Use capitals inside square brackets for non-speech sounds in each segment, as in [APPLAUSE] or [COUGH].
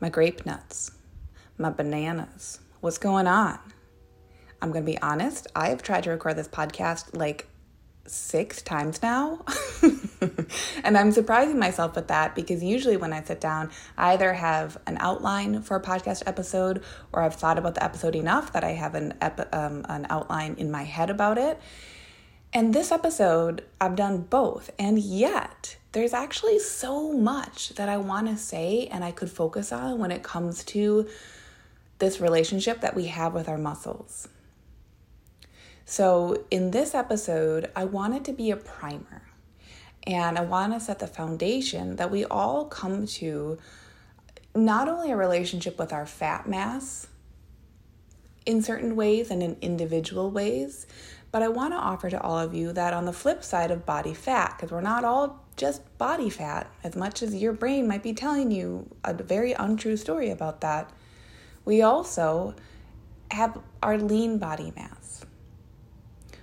my grape nuts, my bananas. What's going on? I'm going to be honest, I've tried to record this podcast like six times now. [LAUGHS] and I'm surprising myself with that because usually when I sit down, I either have an outline for a podcast episode or I've thought about the episode enough that I have an, ep- um, an outline in my head about it. And this episode, I've done both. And yet, there's actually so much that I want to say and I could focus on when it comes to this relationship that we have with our muscles. So, in this episode, I want it to be a primer and I want to set the foundation that we all come to not only a relationship with our fat mass in certain ways and in individual ways, but I want to offer to all of you that on the flip side of body fat, because we're not all just body fat, as much as your brain might be telling you a very untrue story about that. We also have our lean body mass.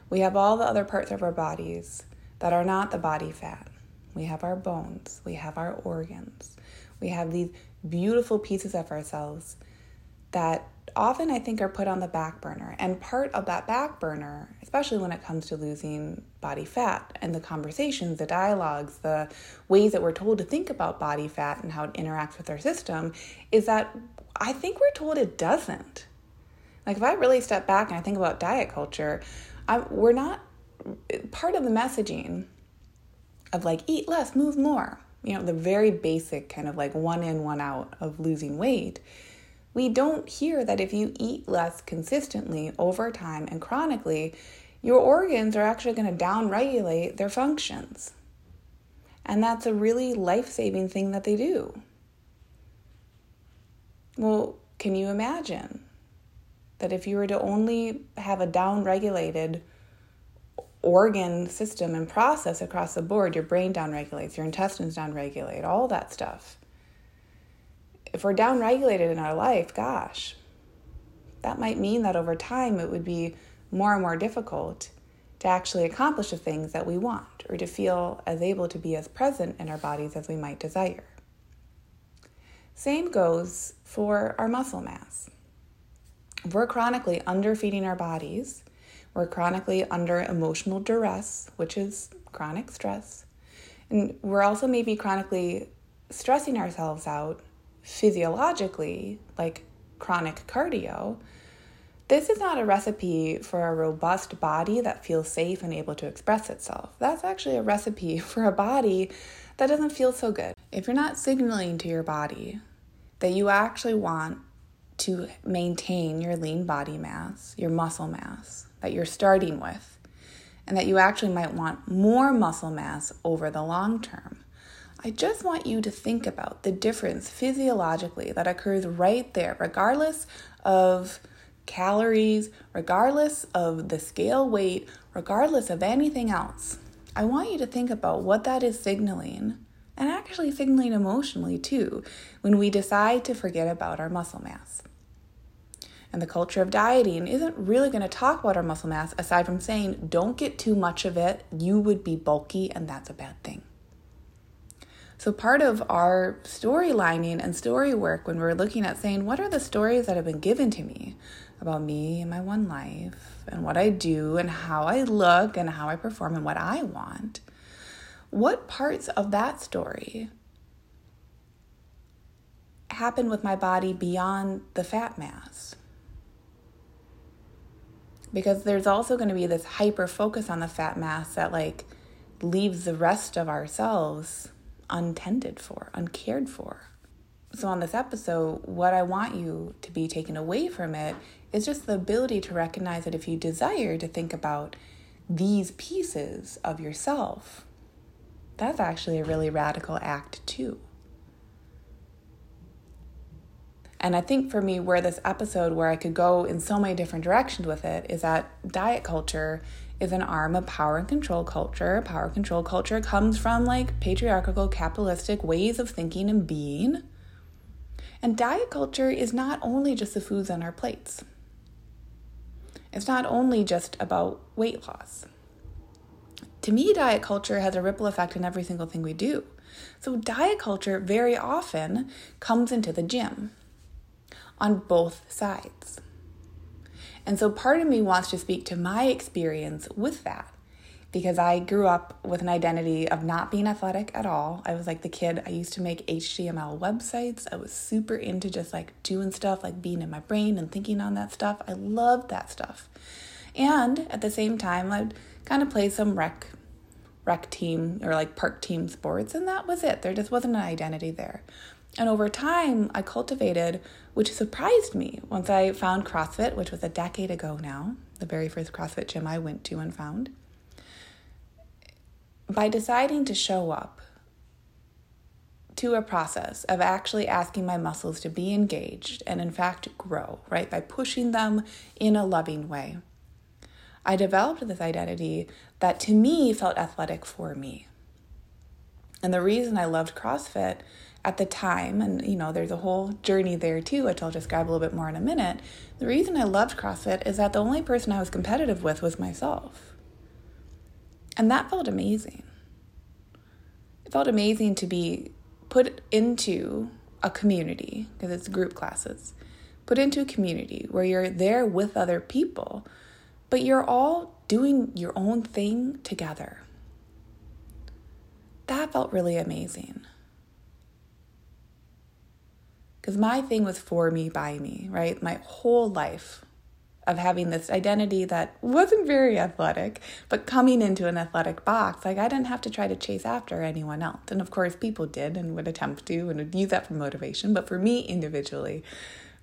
We have all the other parts of our bodies that are not the body fat. We have our bones, we have our organs, we have these beautiful pieces of ourselves that often I think are put on the back burner. And part of that back burner, especially when it comes to losing body fat and the conversations, the dialogues, the ways that we're told to think about body fat and how it interacts with our system, is that I think we're told it doesn't. Like if I really step back and I think about diet culture, I, we're not part of the messaging of like eat less, move more. You know, the very basic kind of like one in, one out of losing weight we don't hear that if you eat less consistently over time and chronically, your organs are actually going to downregulate their functions. And that's a really life saving thing that they do. Well, can you imagine that if you were to only have a downregulated organ system and process across the board, your brain downregulates, your intestines downregulate, all that stuff if we're downregulated in our life, gosh, that might mean that over time it would be more and more difficult to actually accomplish the things that we want or to feel as able to be as present in our bodies as we might desire. Same goes for our muscle mass. If we're chronically underfeeding our bodies, we're chronically under emotional duress, which is chronic stress, and we're also maybe chronically stressing ourselves out physiologically, like chronic cardio, this is not a recipe for a robust body that feels safe and able to express itself. That's actually a recipe [LAUGHS] for a body that doesn't feel so good. If you're not signaling to your body that you actually want to maintain your lean body mass, your muscle mass that you're starting with, and that you actually might want more muscle mass over the long term, I just want you to think about the difference physiologically that occurs right there, regardless of calories, regardless of the scale weight, regardless of anything else. I want you to think about what that is signaling and actually signaling emotionally too when we decide to forget about our muscle mass. And the culture of dieting isn't really going to talk about our muscle mass aside from saying, don't get too much of it. You would be bulky, and that's a bad thing. So, part of our storylining and story work when we're looking at saying, what are the stories that have been given to me about me and my one life and what I do and how I look and how I perform and what I want? What parts of that story happen with my body beyond the fat mass? Because there's also going to be this hyper focus on the fat mass that, like, leaves the rest of ourselves untended for, uncared for. So, on this episode, what I want you to be taken away from it is just the ability to recognize that if you desire to think about these pieces of yourself, that's actually a really radical act, too. And I think for me, where this episode, where I could go in so many different directions with it, is that diet culture is an arm of power and control culture. Power control culture comes from like patriarchal, capitalistic ways of thinking and being. And diet culture is not only just the foods on our plates, it's not only just about weight loss. To me, diet culture has a ripple effect in every single thing we do. So, diet culture very often comes into the gym on both sides. And so part of me wants to speak to my experience with that because I grew up with an identity of not being athletic at all. I was like the kid, I used to make HTML websites. I was super into just like doing stuff, like being in my brain and thinking on that stuff. I loved that stuff. And at the same time, I'd kind of play some rec rec team or like park team sports and that was it. There just wasn't an identity there. And over time, I cultivated, which surprised me once I found CrossFit, which was a decade ago now, the very first CrossFit gym I went to and found. By deciding to show up to a process of actually asking my muscles to be engaged and, in fact, grow, right, by pushing them in a loving way, I developed this identity that to me felt athletic for me. And the reason I loved CrossFit at the time, and you know, there's a whole journey there too, which I'll describe a little bit more in a minute. The reason I loved CrossFit is that the only person I was competitive with was myself. And that felt amazing. It felt amazing to be put into a community, because it's group classes, put into a community where you're there with other people, but you're all doing your own thing together. That felt really amazing. Because my thing was for me, by me, right? My whole life of having this identity that wasn't very athletic, but coming into an athletic box, like I didn't have to try to chase after anyone else. And of course, people did and would attempt to and would use that for motivation. But for me individually,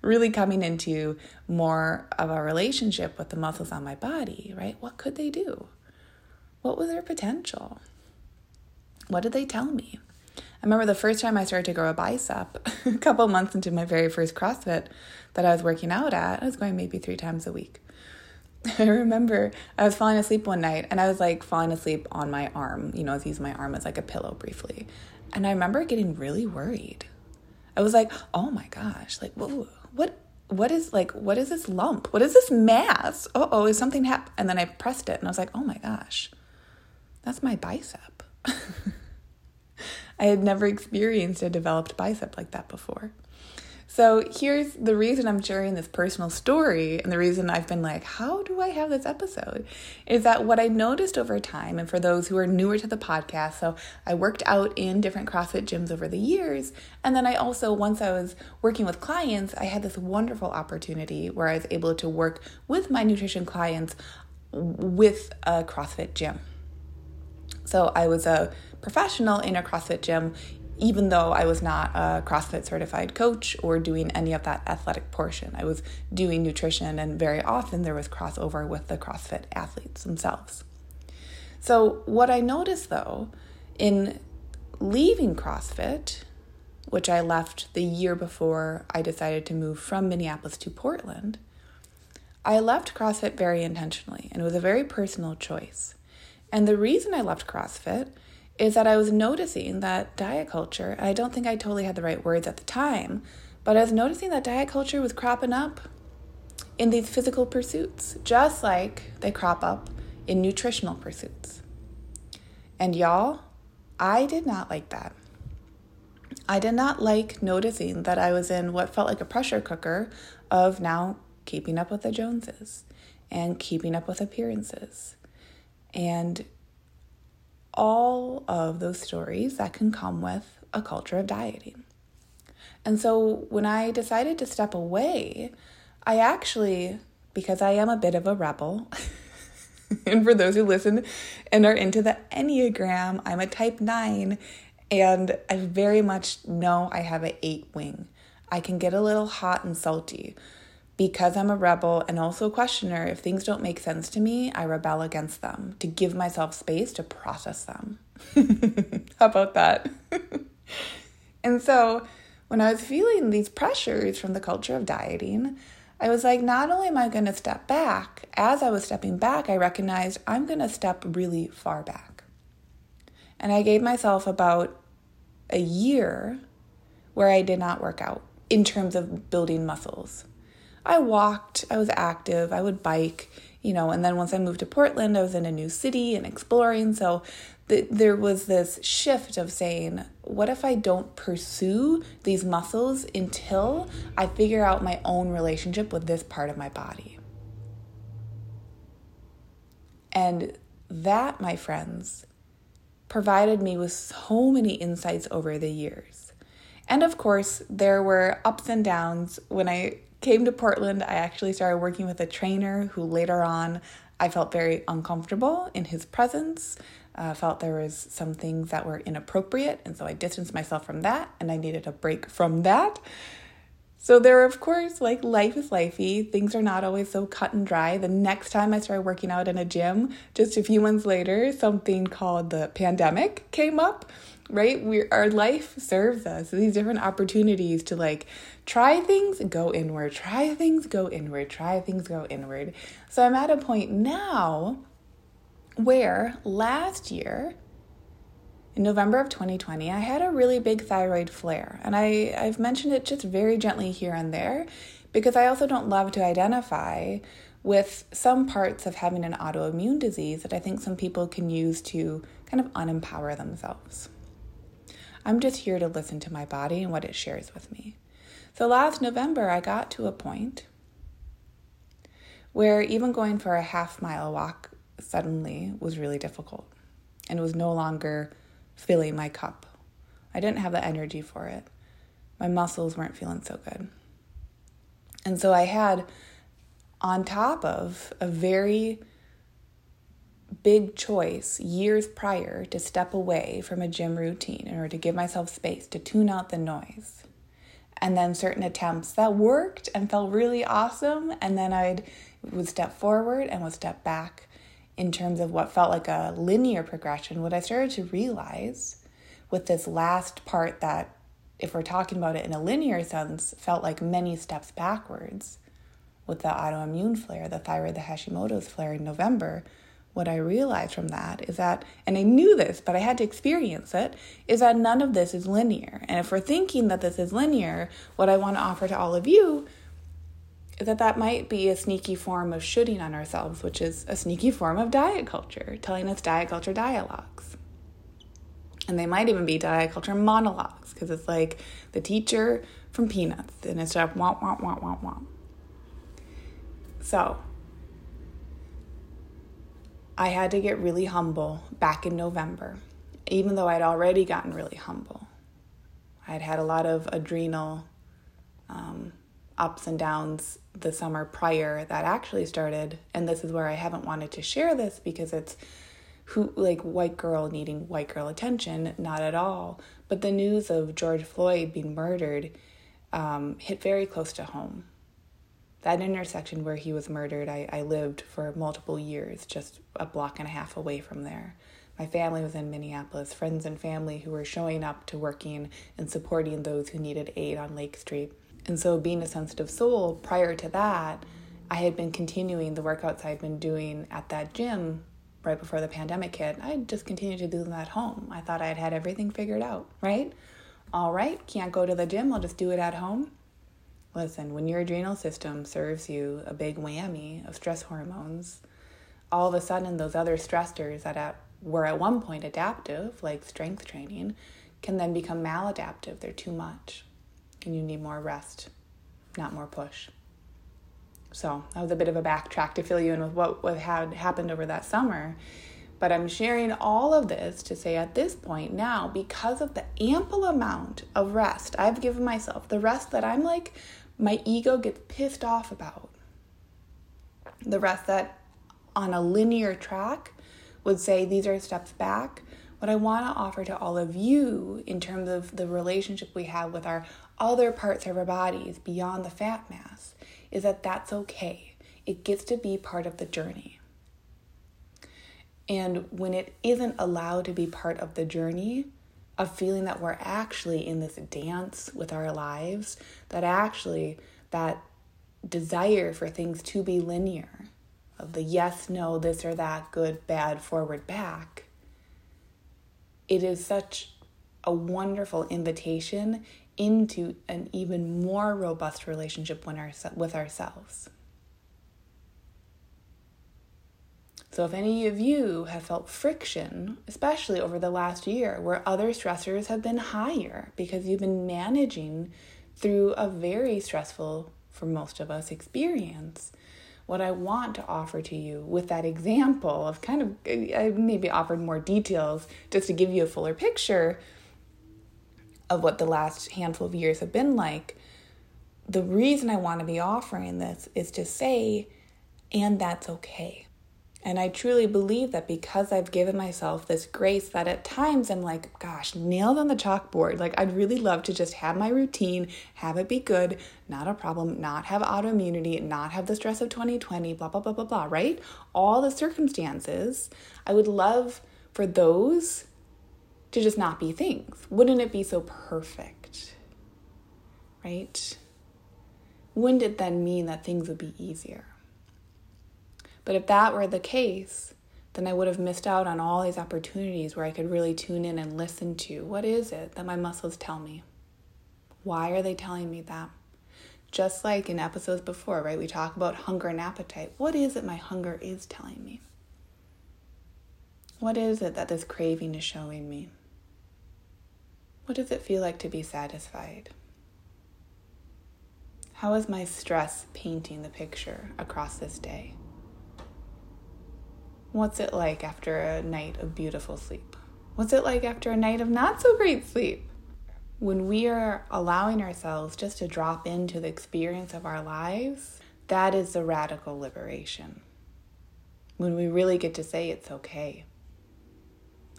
really coming into more of a relationship with the muscles on my body, right? What could they do? What was their potential? What did they tell me? I remember the first time I started to grow a bicep, [LAUGHS] a couple months into my very first CrossFit that I was working out at, I was going maybe three times a week. [LAUGHS] I remember I was falling asleep one night and I was like falling asleep on my arm. You know, I was using my arm as like a pillow briefly. And I remember getting really worried. I was like, oh my gosh, like, whoa, what? What is like, what is this lump? What is this mass? Oh, oh, is something happening? And then I pressed it and I was like, oh my gosh, that's my bicep. [LAUGHS] I had never experienced a developed bicep like that before. So here's the reason I'm sharing this personal story, and the reason I've been like, how do I have this episode? Is that what I noticed over time, and for those who are newer to the podcast, so I worked out in different CrossFit gyms over the years, and then I also, once I was working with clients, I had this wonderful opportunity where I was able to work with my nutrition clients with a CrossFit gym. So I was a professional in a CrossFit gym, even though I was not a CrossFit certified coach or doing any of that athletic portion. I was doing nutrition, and very often there was crossover with the CrossFit athletes themselves. So, what I noticed though in leaving CrossFit, which I left the year before I decided to move from Minneapolis to Portland, I left CrossFit very intentionally, and it was a very personal choice. And the reason I left CrossFit is that I was noticing that diet culture, I don't think I totally had the right words at the time, but I was noticing that diet culture was cropping up in these physical pursuits, just like they crop up in nutritional pursuits. And y'all, I did not like that. I did not like noticing that I was in what felt like a pressure cooker of now keeping up with the Joneses and keeping up with appearances and all of those stories that can come with a culture of dieting. And so when I decided to step away, I actually, because I am a bit of a rebel, [LAUGHS] and for those who listen and are into the Enneagram, I'm a type 9 and I very much know I have an 8 wing. I can get a little hot and salty because I'm a rebel and also a questioner, if things don't make sense to me, I rebel against them to give myself space to process them. [LAUGHS] How about that? [LAUGHS] and so when I was feeling these pressures from the culture of dieting, I was like, not only am I going to step back, as I was stepping back, I recognized I'm going to step really far back. And I gave myself about a year where I did not work out in terms of building muscles. I walked, I was active, I would bike, you know, and then once I moved to Portland, I was in a new city and exploring. So the, there was this shift of saying, what if I don't pursue these muscles until I figure out my own relationship with this part of my body? And that, my friends, provided me with so many insights over the years. And of course, there were ups and downs. When I came to Portland, I actually started working with a trainer who later on I felt very uncomfortable in his presence. Uh, felt there was some things that were inappropriate, and so I distanced myself from that, and I needed a break from that. So there, of course, like life is lifey. Things are not always so cut and dry. The next time I started working out in a gym, just a few months later, something called the pandemic came up. Right, we our life serves us these different opportunities to like try things, go inward, try things, go inward, try things, go inward. So I'm at a point now where last year in November of 2020, I had a really big thyroid flare, and I, I've mentioned it just very gently here and there because I also don't love to identify with some parts of having an autoimmune disease that I think some people can use to kind of unempower themselves. I'm just here to listen to my body and what it shares with me. So last November, I got to a point where even going for a half mile walk suddenly was really difficult and was no longer filling my cup. I didn't have the energy for it. My muscles weren't feeling so good. And so I had, on top of a very big choice years prior to step away from a gym routine in order to give myself space to tune out the noise. And then certain attempts that worked and felt really awesome. And then I'd would step forward and would step back in terms of what felt like a linear progression, what I started to realize with this last part that, if we're talking about it in a linear sense, felt like many steps backwards with the autoimmune flare, the thyroid, the Hashimoto's flare in November. What I realized from that is that, and I knew this, but I had to experience it, is that none of this is linear. And if we're thinking that this is linear, what I want to offer to all of you that that might be a sneaky form of shooting on ourselves, which is a sneaky form of diet culture, telling us diet culture dialogues. And they might even be diet culture monologues, because it's like the teacher from Peanuts, and it's like womp, womp, womp, womp, womp. So, I had to get really humble back in November, even though I'd already gotten really humble. I'd had a lot of adrenal um, ups and downs the summer prior that actually started. And this is where I haven't wanted to share this because it's who like white girl needing white girl attention not at all. But the news of George Floyd being murdered um, hit very close to home. That intersection where he was murdered I, I lived for multiple years just a block and a half away from there. My family was in Minneapolis, friends and family who were showing up to working and supporting those who needed aid on Lake Street. And so, being a sensitive soul, prior to that, I had been continuing the workouts I'd been doing at that gym right before the pandemic hit. I just continued to do them at home. I thought I had had everything figured out, right? All right, can't go to the gym, I'll just do it at home. Listen, when your adrenal system serves you a big whammy of stress hormones, all of a sudden those other stressors that at, were at one point adaptive, like strength training, can then become maladaptive. They're too much and you need more rest, not more push. So that was a bit of a backtrack to fill you in with what, what had happened over that summer. But I'm sharing all of this to say at this point now, because of the ample amount of rest I've given myself, the rest that I'm like, my ego gets pissed off about, the rest that on a linear track would say these are steps back. What I want to offer to all of you in terms of the relationship we have with our other parts of our bodies beyond the fat mass is that that's okay. It gets to be part of the journey. And when it isn't allowed to be part of the journey, of feeling that we're actually in this dance with our lives, that actually that desire for things to be linear, of the yes, no, this or that, good, bad, forward, back, it is such a wonderful invitation into an even more robust relationship with ourselves. So, if any of you have felt friction, especially over the last year, where other stressors have been higher because you've been managing through a very stressful, for most of us, experience, what I want to offer to you with that example of kind of, I maybe offered more details just to give you a fuller picture of what the last handful of years have been like. The reason I want to be offering this is to say, and that's okay and I truly believe that because I've given myself this grace that at times I'm like, gosh, nailed on the chalkboard. Like, I'd really love to just have my routine, have it be good, not a problem, not have autoimmunity, not have the stress of 2020, blah, blah, blah, blah, blah, right? All the circumstances. I would love for those to just not be things. Wouldn't it be so perfect? Right? Wouldn't it then mean that things would be easier? But if that were the case, then I would have missed out on all these opportunities where I could really tune in and listen to what is it that my muscles tell me? Why are they telling me that? Just like in episodes before, right? We talk about hunger and appetite. What is it my hunger is telling me? What is it that this craving is showing me? What does it feel like to be satisfied? How is my stress painting the picture across this day? What's it like after a night of beautiful sleep? What's it like after a night of not so great sleep? When we are allowing ourselves just to drop into the experience of our lives, that is the radical liberation. When we really get to say it's okay.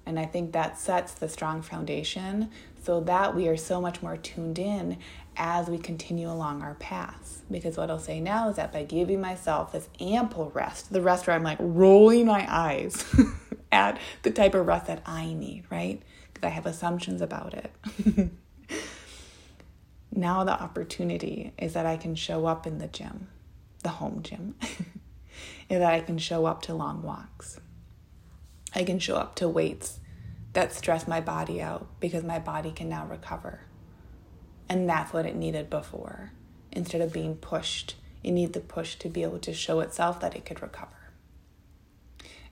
And I think that sets the strong foundation so that we are so much more tuned in as we continue along our paths. Because what I'll say now is that by giving myself this ample rest, the rest where I'm like rolling my eyes [LAUGHS] at the type of rest that I need, right? Because I have assumptions about it. [LAUGHS] now the opportunity is that I can show up in the gym, the home gym, [LAUGHS] and that I can show up to long walks. I can show up to weights that stress my body out because my body can now recover. And that's what it needed before. Instead of being pushed, it needed the push to be able to show itself that it could recover.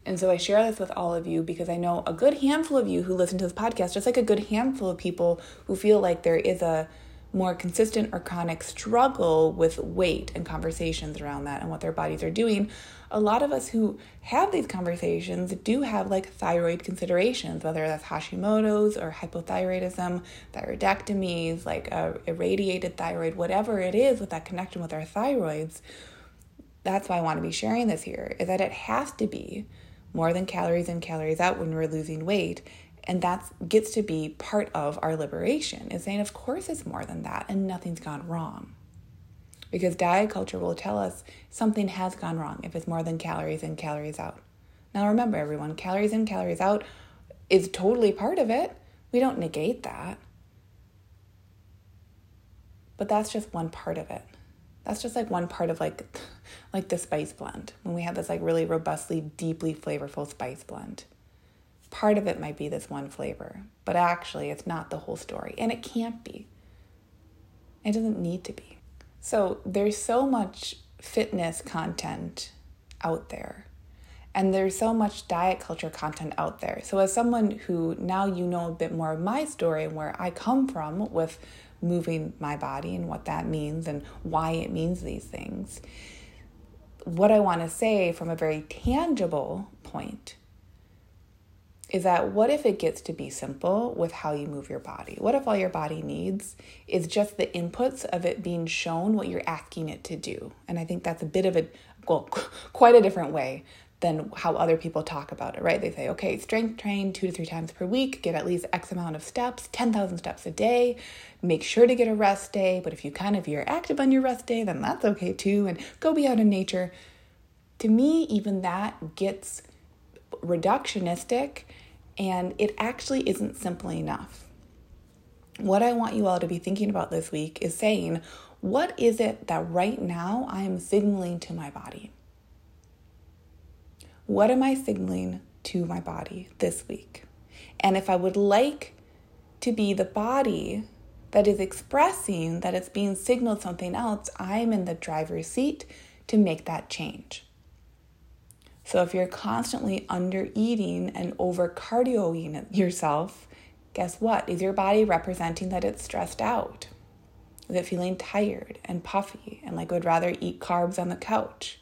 And so I share this with all of you because I know a good handful of you who listen to this podcast, just like a good handful of people who feel like there is a more consistent or chronic struggle with weight and conversations around that and what their bodies are doing, a lot of us who have these conversations do have like thyroid considerations, whether that's Hashimoto's or hypothyroidism, thyroidectomies, like a irradiated thyroid, whatever it is with that connection with our thyroids. That's why I want to be sharing this here is that it has to be more than calories in, calories out when we're losing weight and that gets to be part of our liberation is saying of course it's more than that and nothing's gone wrong. Because diet culture will tell us something has gone wrong if it's more than calories in calories out. Now remember everyone calories in calories out is totally part of it. We don't negate that. But that's just one part of it. That's just like one part of like [LAUGHS] like the spice blend when we have this like really robustly deeply flavorful spice blend part of it might be this one flavor, but actually it's not the whole story. And it can't be. It doesn't need to be. So there's so much fitness content out there. And there's so much diet culture content out there. So, as someone who now you know a bit more of my story and where I come from with moving my body and what that means and why it means these things, what I want to say from a very tangible point is that what if it gets to be simple with how you move your body? What if all your body needs is just the inputs of it being shown what you're asking it to do? And I think that's a bit of a, well, [LAUGHS] quite a different way than how other people talk about it, right? They say, okay, strength train two to three times per week, get at least X amount of steps, 10,000 steps a day, make sure to get a rest day. But if you kind of, you're active on your rest day, then that's okay too. And go be out in nature. To me, even that gets reductionistic and it actually isn't simple enough. what I want you all to be thinking about this week is saying, what is it that right now I am signaling to my body? What am I signaling to my body this week? And if I would like to be the body that is expressing that it's being signaled something else, I'm in the driver's seat to make that change. So if you're constantly under eating and over cardioing yourself, guess what? Is your body representing that it's stressed out? Is it feeling tired and puffy and like would rather eat carbs on the couch?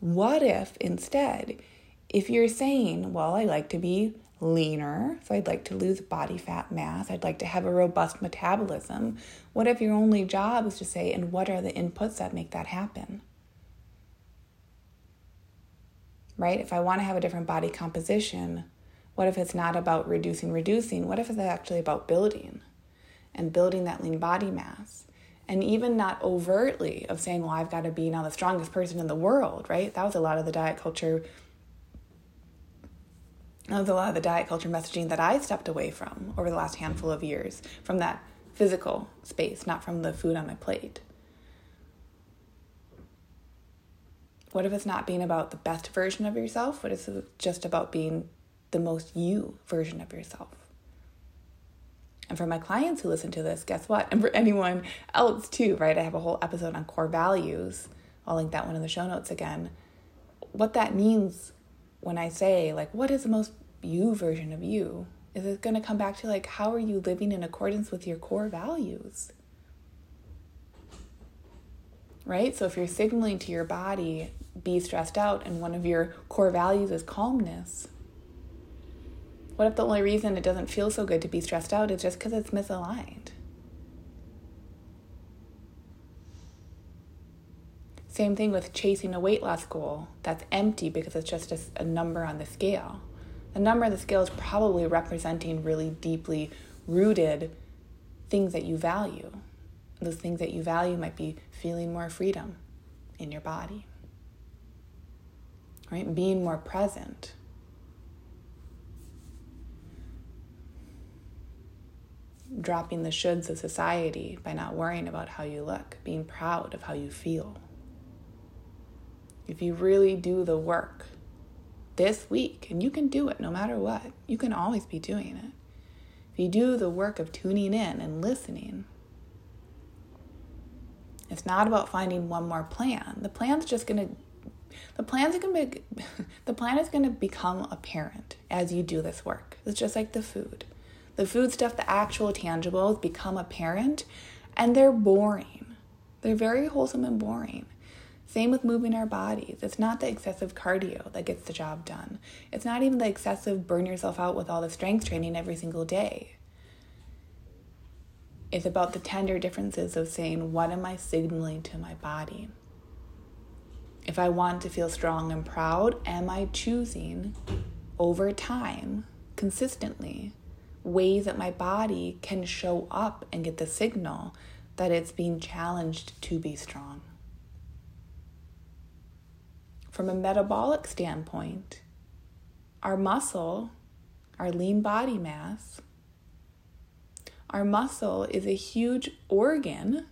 What if instead, if you're saying, well, I like to be leaner, so I'd like to lose body fat mass, I'd like to have a robust metabolism, what if your only job is to say, and what are the inputs that make that happen? Right? If I want to have a different body composition, what if it's not about reducing, reducing? What if it's actually about building? and building that lean body mass. And even not overtly of saying, well, I've got to be now the strongest person in the world, right? That was a lot of the diet culture. That was a lot of the diet culture messaging that I stepped away from over the last handful of years from that physical space, not from the food on my plate. What if it's not being about the best version of yourself? What if it's just about being the most you version of yourself? And for my clients who listen to this, guess what? [LAUGHS] And for anyone else too, right? I have a whole episode on core values. I'll link that one in the show notes again. What that means when I say, like, what is the most you version of you? Is it going to come back to, like, how are you living in accordance with your core values? Right? So if you're signaling to your body, be stressed out, and one of your core values is calmness, what if the only reason it doesn't feel so good to be stressed out is just because it's misaligned? Same thing with chasing a weight loss goal that's empty because it's just a, a number on the scale. The number on the scale is probably representing really deeply rooted things that you value. Those things that you value might be feeling more freedom in your body, right? Being more present, dropping the shoulds of society by not worrying about how you look, being proud of how you feel. If you really do the work this week, and you can do it no matter what, you can always be doing it. If you do the work of tuning in and listening, it's not about finding one more plan. The plan's just going to the plan's to be, [LAUGHS] the plan is going to become apparent as you do this work. It's just like the food. The food stuff, the actual tangibles, become apparent and they're boring. They're very wholesome and boring. Same with moving our bodies. It's not the excessive cardio that gets the job done. It's not even the excessive burn yourself out with all the strength training every single day. It's about the tender differences of saying, what am I signaling to my body? If I want to feel strong and proud, am I choosing over time, consistently, ways that my body can show up and get the signal that it's being challenged to be strong. From a metabolic standpoint, our muscle, our lean body mass, our muscle is a huge organ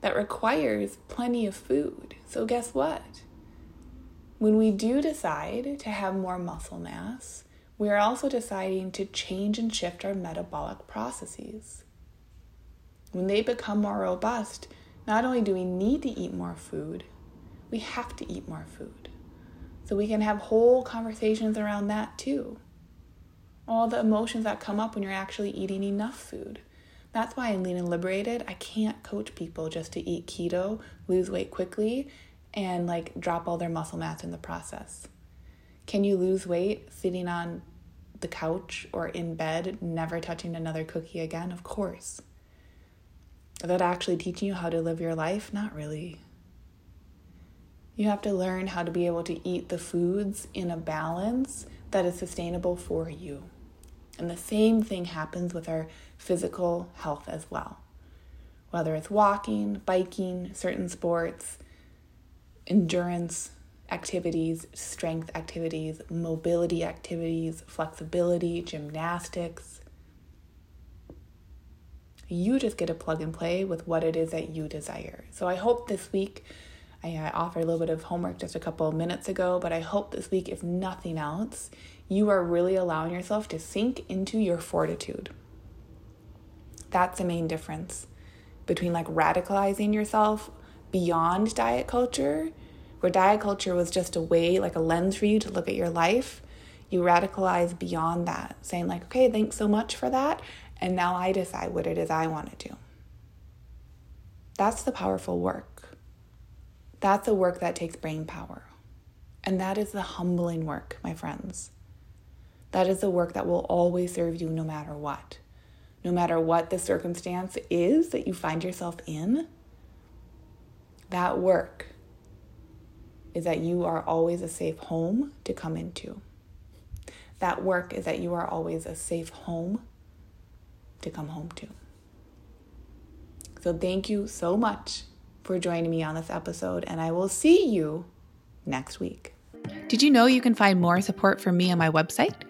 that requires plenty of food. So, guess what? When we do decide to have more muscle mass, we are also deciding to change and shift our metabolic processes. When they become more robust, not only do we need to eat more food, we have to eat more food. So we can have whole conversations around that too. All the emotions that come up when you're actually eating enough food. That's why in Lean and Liberated, I can't coach people just to eat keto, lose weight quickly, and like drop all their muscle mass in the process. Can you lose weight sitting on the couch or in bed, never touching another cookie again? Of course. That actually teaching you how to live your life? Not really. You have to learn how to be able to eat the foods in a balance that is sustainable for you. And the same thing happens with our physical health as well. Whether it's walking, biking, certain sports, endurance, activities, strength activities, mobility activities, flexibility, gymnastics. You just get to plug and play with what it is that you desire. So I hope this week, I offered a little bit of homework just a couple minutes ago, but I hope this week, if nothing else, you are really allowing yourself to sink into your fortitude. That's the main difference between like radicalizing yourself beyond diet culture, where diet culture was just a way, like a lens for you to look at your life. You radicalize beyond that, saying, like, okay, thanks so much for that. And now I decide what it is I want to do. That's the powerful work. That's the work that takes brain power. And that is the humbling work, my friends. That is the work that will always serve you no matter what. No matter what the circumstance is that you find yourself in, that work is that you are always a safe home to come into. That work is that you are always a safe home to come home to. So, thank you so much for joining me on this episode, and I will see you next week. Did you know you can find more support from me on my website?